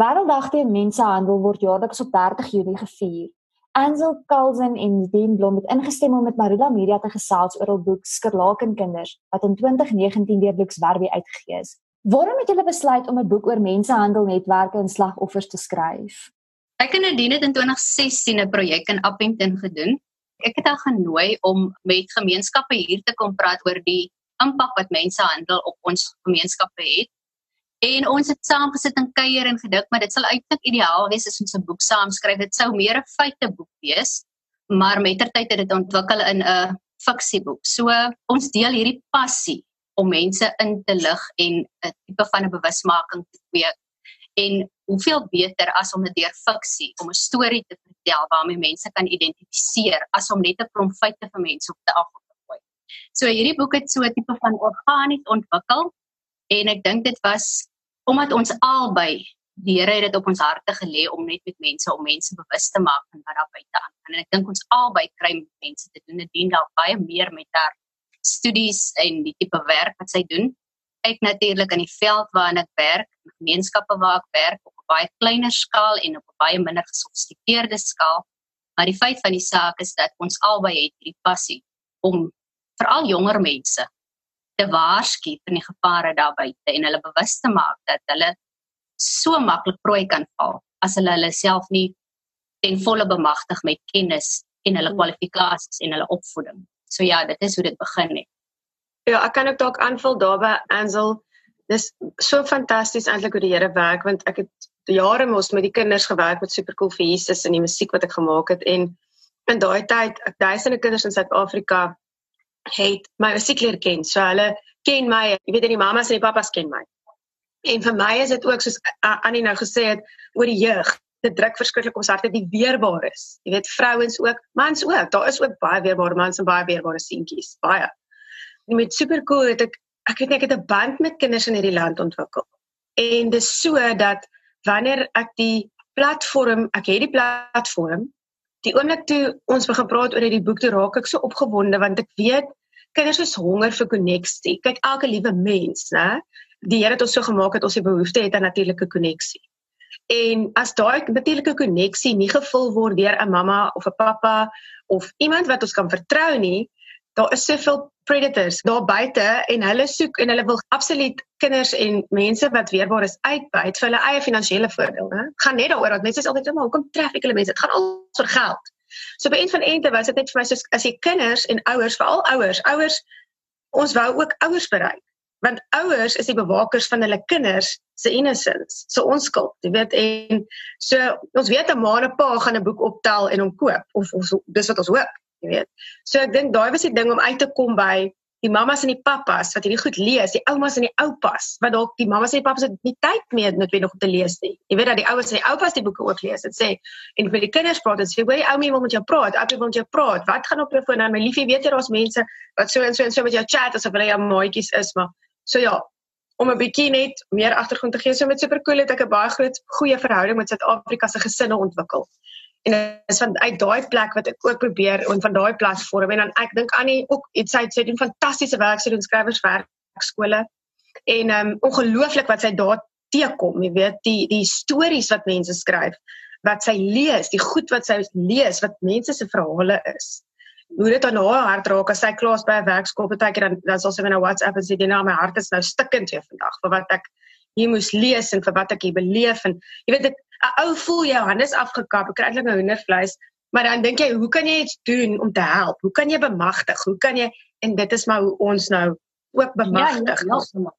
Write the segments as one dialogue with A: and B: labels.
A: Wêrelddag teen Mensenhandel word jaarliks op 30 Junie gevier. Ansel Carlsen en Dean Blom het ingestem om met Marula Media te gesels oor hul boek Skerlakenkinders wat in 2019 deur Lux Werby uitgegee is. Waarom het julle besluit om 'n boek oor mensenhandelnetwerke en slagoffers te skryf?
B: Ek en Nadine het in 2016 'n projek in Appington gedoen. Ek het haar genooi om met gemeenskappe hier te kom praat oor die impak wat mensenhandel op ons gemeenskappe het. En ons het saam gesit en kuier en gedink, maar dit sal eintlik ideaal wees as ons 'n boek saam skryf. Dit sou meer 'n feiteboek wees, maar mettertyd het dit ontwikkel in 'n fiksieboek. So ons deel hierdie passie om mense in te lig en 'n tipe van 'n bewusmaking te kweek. En hoeveel beter as om 'n deur fiksie om 'n storie te vertel waarmee mense kan identifiseer as om net 'n klomp feite vir mense op te afgooi. So hierdie boek het so 'n tipe van organies ontwikkel en ek dink dit was omdat ons albei die Here het dit op ons harte gelê om net met mense om mense bewus te maak van wat daar buite aan. En ek dink ons albei kry met mense te doen. Dit dien dalk baie meer met haar studies en die tipe werk wat sy doen. Ek natuurlik in die veld waarin ek werk, gemeenskappe waar ek werk op 'n baie kleiner skaal en op 'n baie minder gesofistikeerde skaal. Maar die feit van die saak is dat ons albei het hierdie passie om veral jonger mense te waarsku van die gevare daar buite en hulle bewus te maak dat hulle so maklik prooi kan val as hulle hulle self nie ten volle bemagtig met kennis en hulle kwalifikasies en hulle opvoeding. So ja, dit is hoe dit begin het.
C: Ja, ek kan ook dalk aanvul daarby Ansel. Dis so fantasties eintlik hoe die Here werk want ek het jare mos met die kinders gewerk met Supercool vir Jesus en die musiek wat ek gemaak het en in daai tyd ek duisende kinders in Suid-Afrika het my musiek leer ken. So hulle ken my, jy weet en die mammas en die pappas ken my. En vir my is dit ook soos Annie nou gesê het oor die jeug dit druk verskriklik om harte die weerbaar is. Jy weet vrouens ook, mans ook. Daar is ook baie weerbare mans en baie weerbare seentjies, baie. En met super cool het ek ek weet nie ek het 'n band met kinders in hierdie land ontwikkel. En dis so dat wanneer ek die platform, ek het die platform, die oomblik toe ons begin praat oor hierdie boek toe raak ek so opgewonde want ek weet kinders is honger vir koneksie. Kyk elke liewe mens, né? Die Here het ons so gemaak dat ons die behoefte het aan natuurlike koneksie. En as daai natuurlike koneksie nie gevul word deur 'n mamma of 'n pappa of iemand wat ons kan vertrou nie, daar is soveel predators daar buite en hulle soek en hulle wil absoluut kinders en mense wat weerbaar is uitbuit vir hulle eie finansiële voordeel, né? Gaan net daaroor dat mense is altyd so, maar hoekom tref ek hulle mense? Dit gaan al vir geld. So by een van ente was dit net vir my soos as jy kinders en ouers, veral ouers, ouers ons wou ook ouers bereik want ouers is die bewakers van hulle kinders se innocence, se onskuld, jy weet en so ons weet 'n ma en 'n pa gaan 'n boek optel en hom koop of of dis wat ons hoop, jy weet. So ek dink daai was die ding om uit te kom by die mammas en die pappas wat hierdie goed lees, die oumas en die oupas wat dalk die mammas en die pappas het nie tyd meer noodwendig om te lees nie. Jy weet dat die ouers en die oupas die boeke ook lees. Dit sê en vir die kinders praat dit sê, "Hoor jy oumie wil met jou praat, oupie wil met jou praat. Wat gaan op jou foon aan my liefie? Weet jy daar's mense wat so en so en so met jou chat asof hulle jou maatjies is, maar So ja, om 'n bietjie net meer agtergrond te gee, so met Supercool het ek 'n baie groot goeie verhouding met Suid-Afrika se gesinne ontwikkel. En is van uit daai plek wat ek ook probeer en van daai platform en dan ek dink Annie ook iets sy sê doen fantastiese werk sy doen skrywerswerk skole. En ehm um, ongelooflik wat sy daar teekom, jy weet, die die stories wat mense skryf, wat sy lees, die goed wat sy lees wat mense se verhale is hoe dit aan haar hart raak as sy klaas by 'n werkskool baie keer dan dan sal sy my nou WhatsApp en sê dit nou my hart is nou stikkend hier vandag vir wat ek hier moes lees en vir wat ek hier beleef en jy weet dit 'n ou voel jou hande is afgekap ek kry eintlik nou hoendervleis maar dan dink jy hoe kan jy iets doen om te help hoe kan jy bemagtig hoe kan jy en dit is maar hoe ons nou ook bemagtig ja, ja,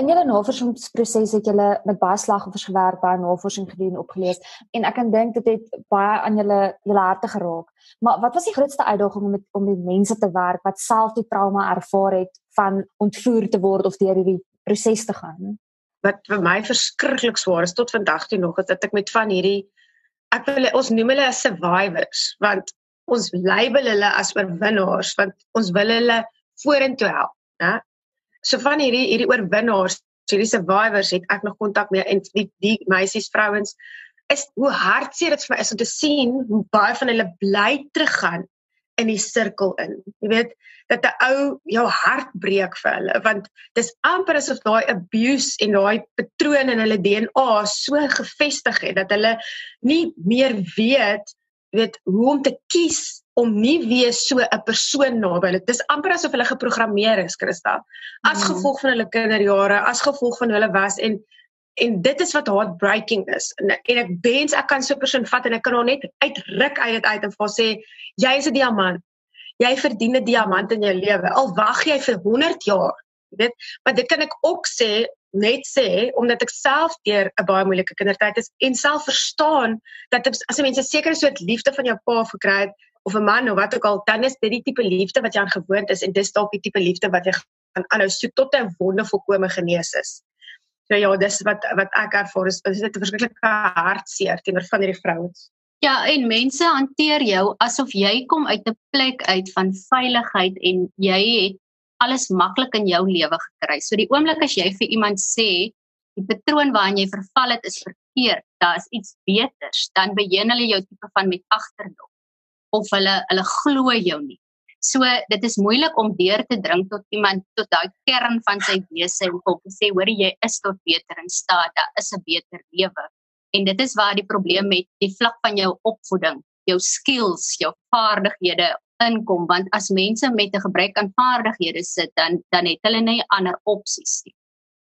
A: In julle navorsingsproses het julle met baie slagoffers gewerk, baie navorsing gedoen, opgelees en ek kan dink dit het baie aan julle julle harte geraak. Maar wat was die grootste uitdaging om met om met mense te werk wat self die trauma ervaar het van ontvoer te word of deur hierdie proses te gaan?
C: Wat vir my verskriklik swaar is tot vandag toe nog is dat ek met van hierdie ek wil ons noem hulle as survivors want ons label hulle as oorwinnaars want ons wil hulle vorentoe help, né? So van hierdie hierdie oorwinnaars, hierdie survivors het ek nog kontak mee en die die meisies, vrouens is hoe hartseer dit vir my is om te sien hoe baie van hulle bly teruggaan in die sirkel in. Jy weet dat 'n ou jou hart breek vir hulle want dis amper asof daai abuse en daai patroon in hulle DNA so gevestig het dat hulle nie meer weet weet hoe om te kies om nie weer so 'n persoon naby hulle. Dis amper asof hulle geprogrammeer is, Christa, as mm. gevolg van hulle kinderjare, as gevolg van hulle was en en dit is wat heartbreaking is. En, en ek wens ek kan so 'n persoon vat en ek kan hom net uitruk uit dit uit en vir sê jy is 'n diamant. Jy verdien 'n diamant in jou lewe. Al wag jy vir 100 jaar, weet? Maar dit kan ek ook sê net sê omdat ek self deur 'n baie moeilike kindertyd is en self verstaan dat as 'n mens 'n sekere soort liefde van jou pa gekry het of 'n man of wat ook al, dan is dit die tipe liefde wat jy aan gewoond is en dis dalk die tipe liefde wat jy gaan aanhou soek tot 'n wonder volkome genees is. So ja, dis wat wat ek ervaar is is dit 'n verskriklike hartseer teenoor van hierdie vrouens.
B: Ja, en mense hanteer jou asof jy kom uit 'n plek uit van veiligheid en jy het alles maklik in jou lewe gekry. So die oomblik as jy vir iemand sê die patroon waarin jy verval het is verkeerd, daar is iets beters, dan begin hulle jou tipe van met agterdog of hulle hulle glo jou nie. So dit is moeilik om deur te dring tot iemand tot daai kern van sy wese en om te sê hoor jy is tot beter in staat, daar is 'n beter lewe. En dit is waar die probleem met die vlak van jou opvoeding, jou skills, jou vaardighede inkom want as mense met 'n gebrek aan vaardighede sit dan dan het hulle nie ander opsies nie.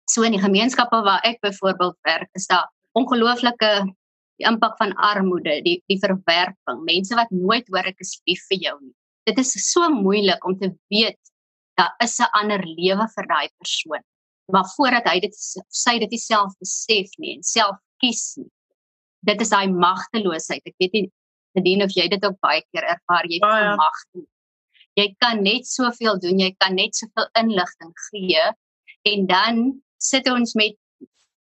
B: So in die gemeenskappe waar ek byvoorbeeld werk, is daar ongelooflike die impak van armoede, die die verwerping, mense wat nooit hoor ek is lief vir jou nie dit is so moeilik om te weet daar is 'n ander lewe vir daai persoon. Maar voordat hy dit sy dit self besef nie en self kies nie. Dit is daai magteloosheid. Ek weet nie Nadine of jy dit ook baie keer ervaar jy voel ja. magteloos. Jy kan net soveel doen, jy kan net soveel inligting gee en dan sit ons met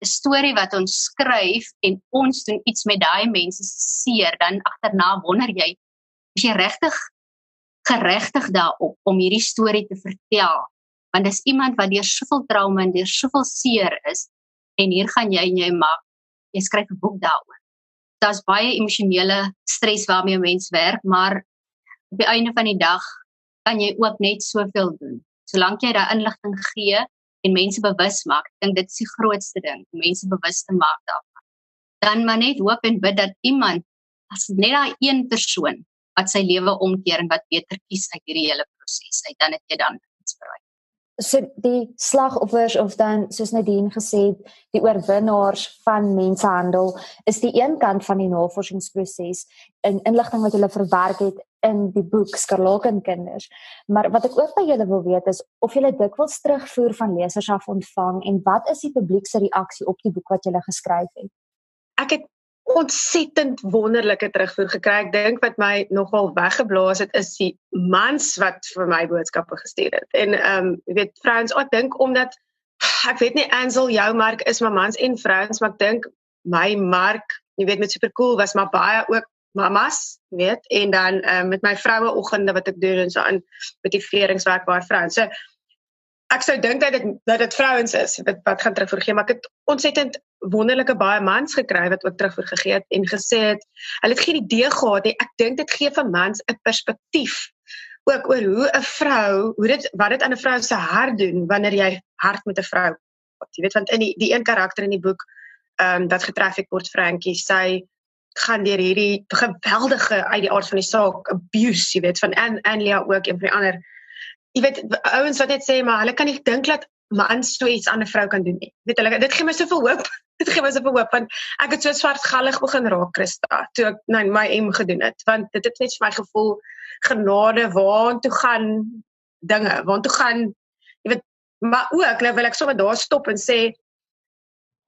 B: 'n storie wat ons skryf en ons doen iets met daai mense se seer, dan agterna wonder jy as jy regtig geregtig daarop om hierdie storie te vertel want dis iemand wat deur soveel trauma en deur soveel seer is en hier gaan jy en jy maak jy skryf 'n boek daaroor. Daar's baie emosionele stres waarmee 'n mens werk, maar op die einde van die dag kan jy ook net soveel doen. Solank jy daai inligting gee en mense bewus maak, ek dink dit is die grootste ding, om mense bewus te maak daarvan. Dan maar net hoop en bid dat iemand as net daai een persoon wat sy lewe omkeer en wat beter kies uit hierdie hele proses uit dan het jy dan iets bereik.
A: So die slagoffers of dan soos Nadine gesê het, die oorwinnaars van mensenhandel is die een kant van die navorsingsproses in inligting wat hulle verwerk het in die boek Skarlaken kinders. Maar wat ek ook by julle wil weet is of julle dikwels terugvoer van lesers af ontvang en wat is die publiek se reaksie op die boek wat julle geskryf het?
C: Ek het ontsettend wonderlike terugvoer gekry. Ek dink wat my nogal weggeblaas het is die mans wat vir my boodskappe gestuur het. En ehm um, jy weet vrouens, ek dink omdat ek weet nie Ansel jou mark is maar mans en vrouens, maar ek dink my mark, jy weet met supercool was maar baie ook mamas, weet, en dan ehm um, met my vroue oggende wat ek doen en so aan met die veringswerk waar vrouens. So ek sou dink dat dit dat dit vrouens is wat wat gaan terugvoer gee, maar ek het ontsettend wonderlike baie mans gekry wat ook terugvoer gegee het en gesê het hulle het geen idee gehad nie. Ek dink dit gee vir mans 'n perspektief ook oor hoe 'n vrou, hoe dit wat dit aan 'n vrou se hart doen wanneer jy hard met 'n vrou. Jy weet want in die die een karakter in die boek ehm um, wat getrafik word Frankie, sy gaan deur hierdie geweldige uit die aard van die saak abuse, jy weet van An Anlia ook en vir die ander jy weet ouens wat net sê maar hulle kan nie dink dat mans so iets aan 'n vrou kan doen nie. Weet hulle dit gee my soveel hoop. Dit gee my soveel hoop want ek het so swartgallig begin raak Christa toe ek nou my M gedoen het want dit het net vir my gevoel genade waartoe gaan dinge? Waartoe gaan? Jy weet maar ook nou wil ek sommer daar stop en sê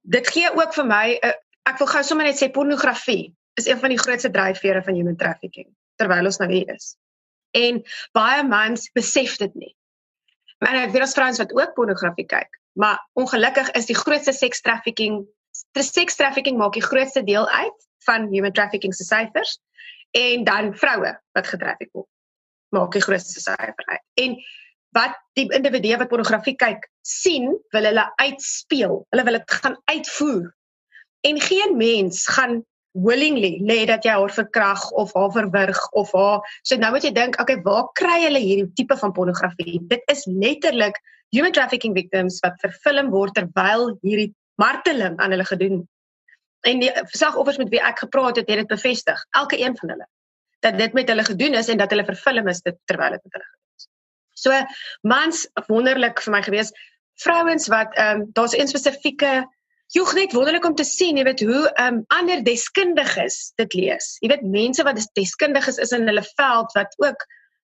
C: dit gee ook vir my 'n ek wil gou sommer net sê pornografie is een van die grootste dryfvere van human trafficking terwyl ons nou hier is. En baie mans besef dit nie. Maar ek weet as vrouens wat ook pornografie kyk, maar ongelukkig is die grootste seks trafficking, die seks trafficking maak die grootste deel uit van human trafficking se syfers en dan vroue wat getraffic word maak die grootste syfer uit. En wat die individue wat pornografie kyk sien, wil hulle uitspeel. Hulle wil dit gaan uitvoer. En geen mens gaan willingly lê dat jy haar verkrag of haar verwrig of haar so nou moet jy dink okay waar kry hulle hierdie tipe van pornografie dit is letterlik human trafficking victims wat vervilm word terwyl hierdie marteling aan hulle gedoen en die slagoffers met wie ek gepraat het het dit bevestig elke een van hulle dat dit met hulle gedoen is en dat hulle vervilm is terwyl dit met hulle gedoen is so mans wonderlik vir my gewees vrouens wat ehm um, daar's 'n spesifieke Joeg net wonderlik om te sien, jy weet hoe ehm um, ander deskundiges dit lees. Jy weet mense wat deskundiges is in hulle veld wat ook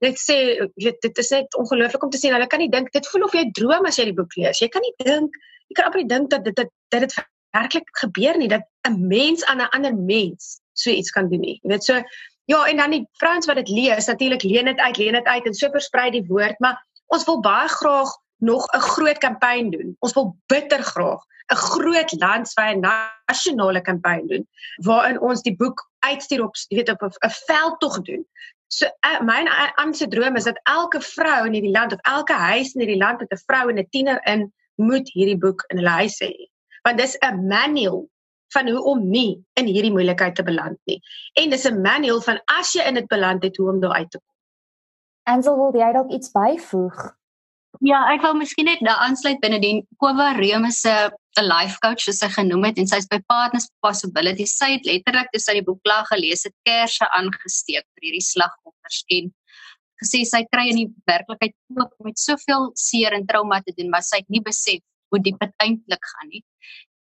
C: net sê weet dit is net ongelooflik om te sien. Hulle kan nie dink dit voel of jy droom as jy die boek lees. Jy kan nie dink jy kan amper nie dink dat dit dat dit werklik gebeur nie dat 'n mens aan 'n ander mens so iets kan doen nie. Jy weet so ja, en dan die vrouens wat dit lees, natuurlik leen dit uit, leen dit uit en so versprei die woord, maar ons wil baie graag nog 'n groot kampanje doen. Ons wil bitter graag 'n groot landwyse nasionale kampanje doen waarin ons die boek uitstuur op weet op 'n veldtog doen. So uh, my aanse droom is dat elke vrou in hierdie land of elke huis in hierdie land met 'n vrou en 'n tiener in moet hierdie boek in hulle huis hê. Want dis 'n manual van hoe om nie in hierdie moeilikheid te beland nie. En dis 'n manual van as jy in dit beland het hoe om daar uit te kom.
A: Ansel wil jy dalk iets byvoeg?
B: Ja, ek wou miskien net daar aansluit binne die Kova Remus se 'n life coach soos sy genoem het en sy's by Partners Possibility. Sy het letterlik toe sy die boek klaar gelees het, kersse aangesteek vir hierdie slagoffers en gesê sy kry in die werklikheid ook met soveel seer en trauma te doen, maar sy het nie besef hoe diep dit eintlik gaan nie.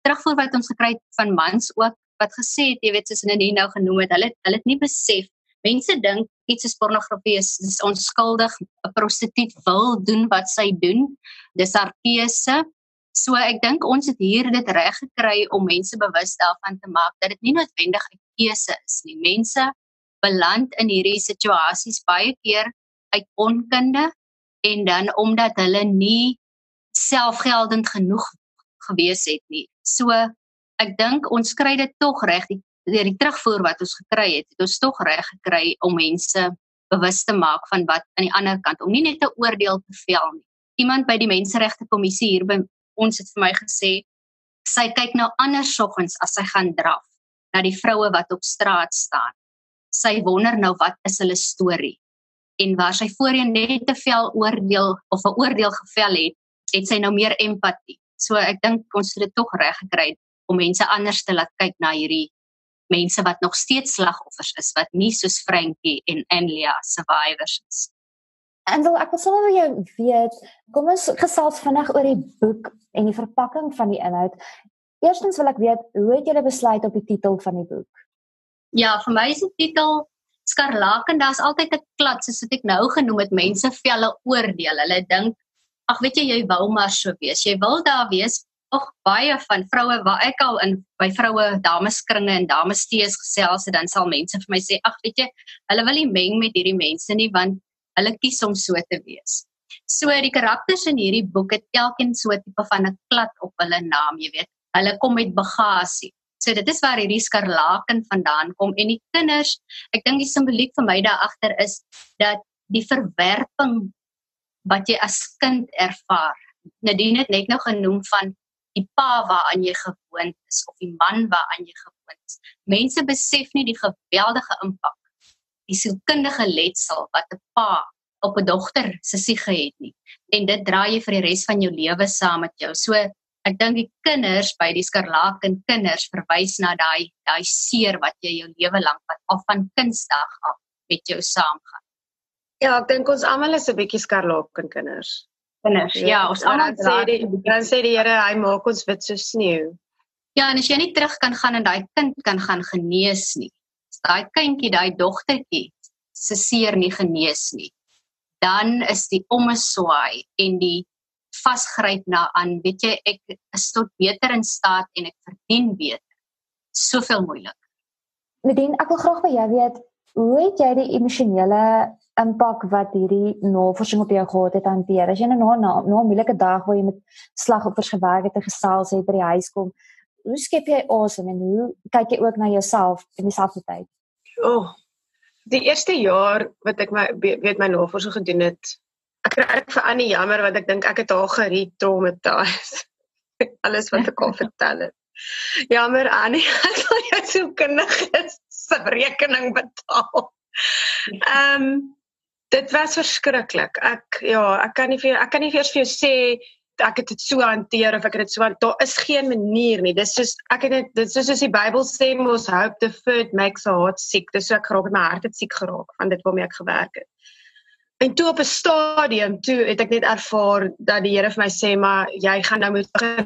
B: Terugvoer wat ons gekry het van mans ook wat gesê het, jy weet, soos Nadine nou genoem het, hulle hulle het nie besef Mense dink iets is pornografie is, is onskuldig. 'n Prostituut wil doen wat sy doen. Dis haar keuse. So ek dink ons het hier dit reg gekry om mense bewus daarvan te maak dat dit nie noodwendig 'n keuse is nie. Mense beland in hierdie situasies baie keer uit onkunde en dan omdat hulle nie selfgeldend genoeg gewees het nie. So ek dink ons kry dit tog reg. Die deur die terugvoer wat ons gekry het, het ons tog reg gekry om mense bewus te maak van wat aan die ander kant om nie net 'n oordeel te vel nie. Iemand by die menseregte kommissie hier by ons het vir my gesê sy kyk nou anders soggens as sy gaan draf na die vroue wat op straat staan. Sy wonder nou wat is hulle storie. En waar sy voorheen net te veel oordeel of 'n oordeel gevel het, het sy nou meer empatie. So ek dink ons het dit tog reg gekry om mense anders te laat kyk na hierdie mense wat nog steeds slagoffers is wat nie soos Frankie en Anlia survivors is.
A: En wil ek wil sommer jou weet, kom ons gesels vinnig oor die boek en die verpakking van die inhoud. Eerstens wil ek weet, hoe het julle besluit op die titel van die boek?
B: Ja, vir my is die titel Skarlaken, daar's altyd 'n klats soos wat ek nou genoem het, mense velle oordeel. Hulle dink, ag weet jy, jy wou maar so wees. Jy wil daar wees nog baie van vroue waar ek al in by vroue dameskringe en damestees gesels het dan sal mense vir my sê ag weet jy hulle wil nie meng met hierdie mense nie want hulle kies om so te wees. So die karakters in hierdie boek het elkeen so 'n tipe van 'n klad op hulle naam, jy weet. Hulle kom met bagasie. So dit is waar hierdie skarlaken vandaan kom en die kinders, ek dink die simboliek vir my daar agter is dat die verwerping wat jy as kind ervaar. Nadine het net nou genoem van die pa waaraan jy gewoond is of die man waaraan jy gewoond is. Mense besef nie die geweldige impak die sielkundige letsel wat 'n pa op 'n dogter se siege het nie. En dit dra jy vir die res van jou lewe saam met jou. So ek dink die kinders by die skarlaken kinders verwys na daai daai seer wat jy jou lewe lank wat af van kindsdag af met jou saamgaan.
C: Ja, ek dink ons almal is 'n bietjie skarlaken kinders
B: kinders. Ja, ja ons almal
C: sê die dan sê die Here hy maak ons wit so sneeu.
B: Ja, en as jy nie terug kan gaan en daai kind kan gaan genees nie. Daai kindjie, daai dogtertjie se seer nie genees nie. Dan is die omeswaai en die vasgryp na aan, weet jy, ek is tot beter in staat en ek verdien beter. Soveel moeilik.
A: Nadine, ek wil graag by jou weet, hoe het jy die emosionele impak wat hierdie navorsing op jou gehad het hanteer. As jy nou na na 'n moeilike dag waar jy met slagoffers gewerk het en gesels het by die huis kom, hoe skep jy asem en hoe kyk jy ook na jouself in dieselfde tyd?
C: O. Oh, die eerste jaar wat ek my weet my navorsing gedoen het, ek kry ek vir Annie jammer want ek dink ek het haar geretraumatiseer. Alles wat ek kon vertel het. Jammer Annie, ek sal jou so sielkundiges se rekening betaal. Ehm um, dit was verskriklik. Ek ja, ek kan nie vir ek kan nie vir jou sê ek het dit so hanteer of ek het dit so daar is geen manier nie. Dis soos ek het dit dit soos die Bybel sê mos hope the food makes a heart sick. Dis so ek geraak my hart het siek geraak van dit waarmee ek gewerk het. En toe op 'n stadium toe het ek net ervaar dat die Here vir my sê maar jy gaan nou moet begin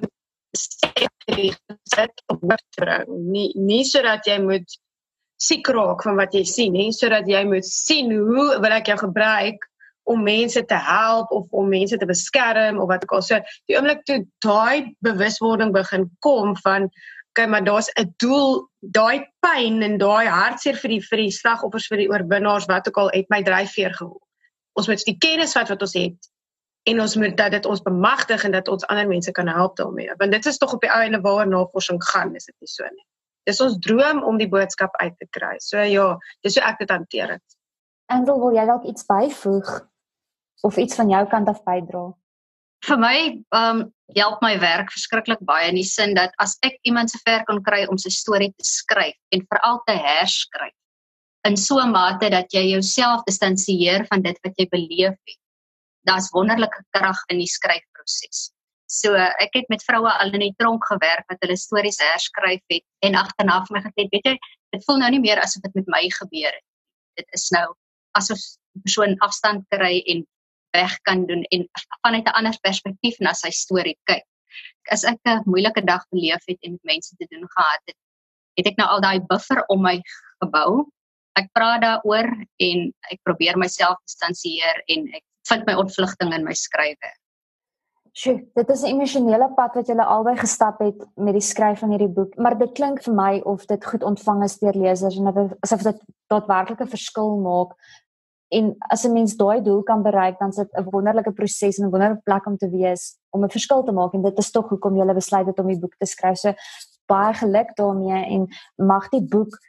C: sit op bring. Nie nie sodat jy moet siek raak van wat jy sien nie, sodat jy moet sien hoe wil ek jou gebruik om mense te help of om mense te beskerm of wat ook al. So die oomblik toe daai bewuswording begin kom van okay, maar daar's 'n doel, daai pyn en daai hartseer vir die vir die slagoffers vir die oorwinnaars wat ook al het my dryfveer gehou. Ons moet die kennis wat wat ons het en ons moet dat dit ons bemagtig en dat ons ander mense kan help daarmee. Want dit is tog op die einde waar navorsing gaan, is dit nie so nie. Dis ons droom om die boodskap uit te kry. So ja, dis hoe ek dit hanteer het.
A: Angel, wil jy dalk iets byvoeg of iets van jou kant af bydra?
B: Vir my, ehm um, help my werk verskriklik baie in die sin dat as ek iemand se ver kan kry om sy storie te skryf en veral te herskryf in so 'n mate dat jy jouself distansieer van dit wat jy beleef het. Daar's wonderlike krag in die skryfproses. So ek het met vroue al in die tronk gewerk wat hulle stories herskryf het en agterna vir my gesê, weet jy, dit voel nou nie meer asof dit met my gebeur het. Dit is nou asof 'n persoon afstand kry en weg kan doen en vanuit 'n ander perspektief na sy storie kyk. As ek 'n moeilike dag beleef het en met mense te doen gehad het, het ek nou al daai buffer om my gebou. Ek praat daaroor en ek probeer myself distansieer en ek vind my ontvlugting in my skrywe.
A: Sjoe, dit is 'n emosionele pad wat julle albei gestap het met die skryf van hierdie boek, maar dit klink vir my of dit goed ontvang is deur lesers en asof dit daadwerklik 'n verskil maak. En as 'n mens daai doel kan bereik, dan is dit 'n wonderlike proses en 'n wonderlike plek om te wees om 'n verskil te maak en dit is tog hoekom jy besluit het om die boek te skryf. So baie geluk daarmee en mag die boek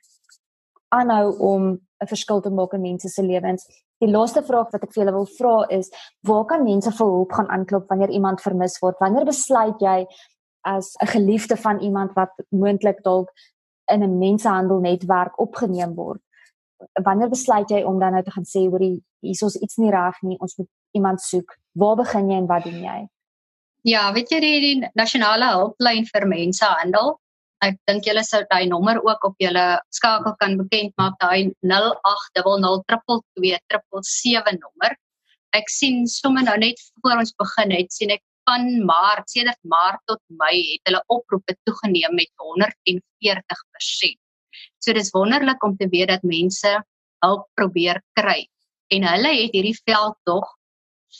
A: aanhou om 'n verskil te maak in mense se lewens. Die laaste vraag wat ek vir julle wil vra is, waar kan mense vir hulp gaan aanklop wanneer iemand vermis word? Wanneer besluit jy as 'n geliefde van iemand wat moontlik dalk in 'n mensehandelnetwerk opgeneem word? Wanneer besluit jy om dan nou te gaan sê hoor hier is iets nie reg nie, ons moet iemand soek. Waar begin jy en wat doen jy?
B: Ja, weet jy die, die nasionale hulplyn vir mensehandel Ek dink julle sou daai nommer ook op julle skakel kan bekend maak daai 08002277 nommer. Ek sien sommer nou net voor ons begin het sien ek van Maart, sedert Maart tot Mei het hulle oproepe toegeneem met 140%. So dis wonderlik om te weet dat mense hulp probeer kry. En hulle het hierdie veldtog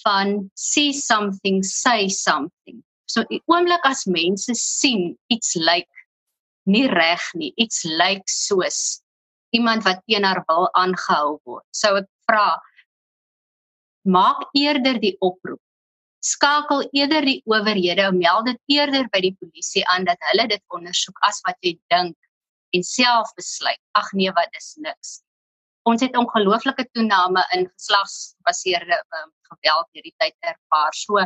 B: van see something say something. So die oomblik as mense sien iets lyk like nie reg nie. Iets lyk soos iemand wat teen haar wil aangehou word. Sou ek vra maak eerder die oproep. Skakel eerder die owerhede, meld dit eerder by die polisie aan dat hulle dit ondersoek as wat jy dink en self besluit. Ag nee, wat is niks. Ons het ongelooflike toename in geslagsgebaseerde um, geweld hierdie tyd ervaar. So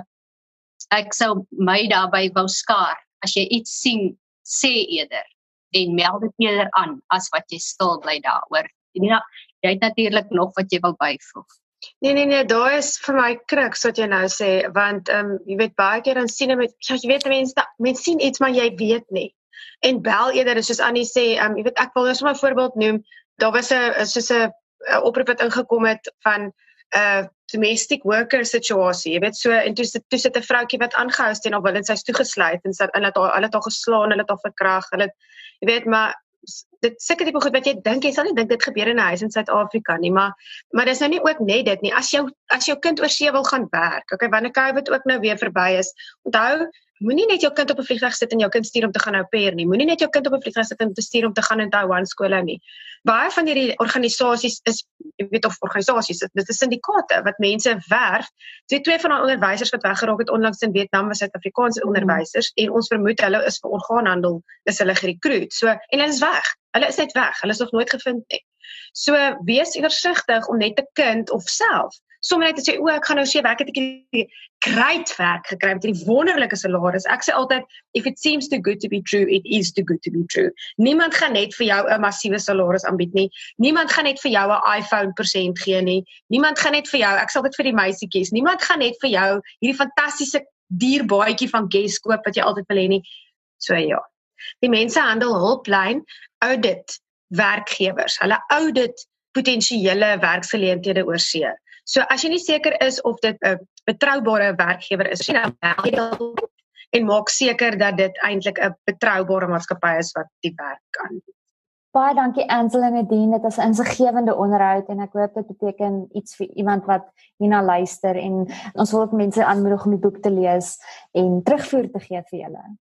B: ek sou my daarby wou skaar. As jy iets sien, sê eerder en meld dit eerder aan as wat jy stil bly daaroor. Nina, jy het natuurlik nog wat jy wil byvoeg.
C: Nee nee nee, daar is vir my kruks wat jy nou sê want ehm um, jy weet baie keer dan sien met ja, jy weet mense mense sien iets maar jy weet nie. En bel eerder soos Annie sê, ehm um, jy weet ek wil net 'n voorbeeld noem. Daar was 'n soos 'n oproep wat ingekom het van 'n uh, domestic worker situasie. Jy weet so en toe sit toe sit 'n vroutjie wat aangehou is en op wil en sy's toegesluit en sy hulle het haar hulle het haar geslaan, hulle het haar verkrag, hulle jy weet maar dit seker tipe goed wat jy dink jy sal nie dink dit gebeur in 'n huis in Suid-Afrika nie, maar maar dis nou nie ook net dit nie. As jou as jou kind oor see wil gaan werk, okay, wanneer COVID ook nou weer verby is, onthou Moenie net jou kind op 'n vliegtuig sit en jou kind stuur om te gaan au pair nie. Moenie net jou kind op 'n vliegtuig sit en te stuur om te gaan in Taiwan skole nie. Baie van hierdie organisasies is ek weet of organisasies, dit is syndikaate wat mense werf. Twee twee van daai onderwysers wat weggeraak het onlangs in Vietnam was Suid-Afrikaanse mm. onderwysers en ons vermoed hulle is vir orgaanhandel, is hulle gerekruut. So en hulle is weg. Hulle is net weg. Hulle is nog nooit gevind nie. So wees versigtig om net 'n kind of self sommer net te sê o, ek gaan nou sê werk het ek 'n great werk gekry met 'n wonderlike salaris. Ek sê altyd if it seems too good to be true, it is too good to be true. Niemand gaan net vir jou 'n massiewe salaris aanbied nie. Niemand gaan net vir jou 'n iPhone persent gee nie. Niemand gaan net vir jou, ek sal dit vir die meisietjies, niemand gaan net vir jou hierdie fantastiese duur baadjie van Guess koop wat jy altyd wil hê nie. So ja. Die mensehandel hulplyn audit werkgewers. Hulle audit potensiële werksgeleenthede oor see. So as jy nie seker is of dit 'n betroubare werkgewer is, sien dan en maak seker dat dit eintlik 'n betroubare maatskappy is wat die werk doen.
A: Baie dankie Ansel en Nadine, dit was 'n insiggewende onderhoud en ek hoop dit beteken iets vir iemand wat hierna luister en ons wil ook mense aanmoedig om die boek te lees en terugvoer te gee vir julle.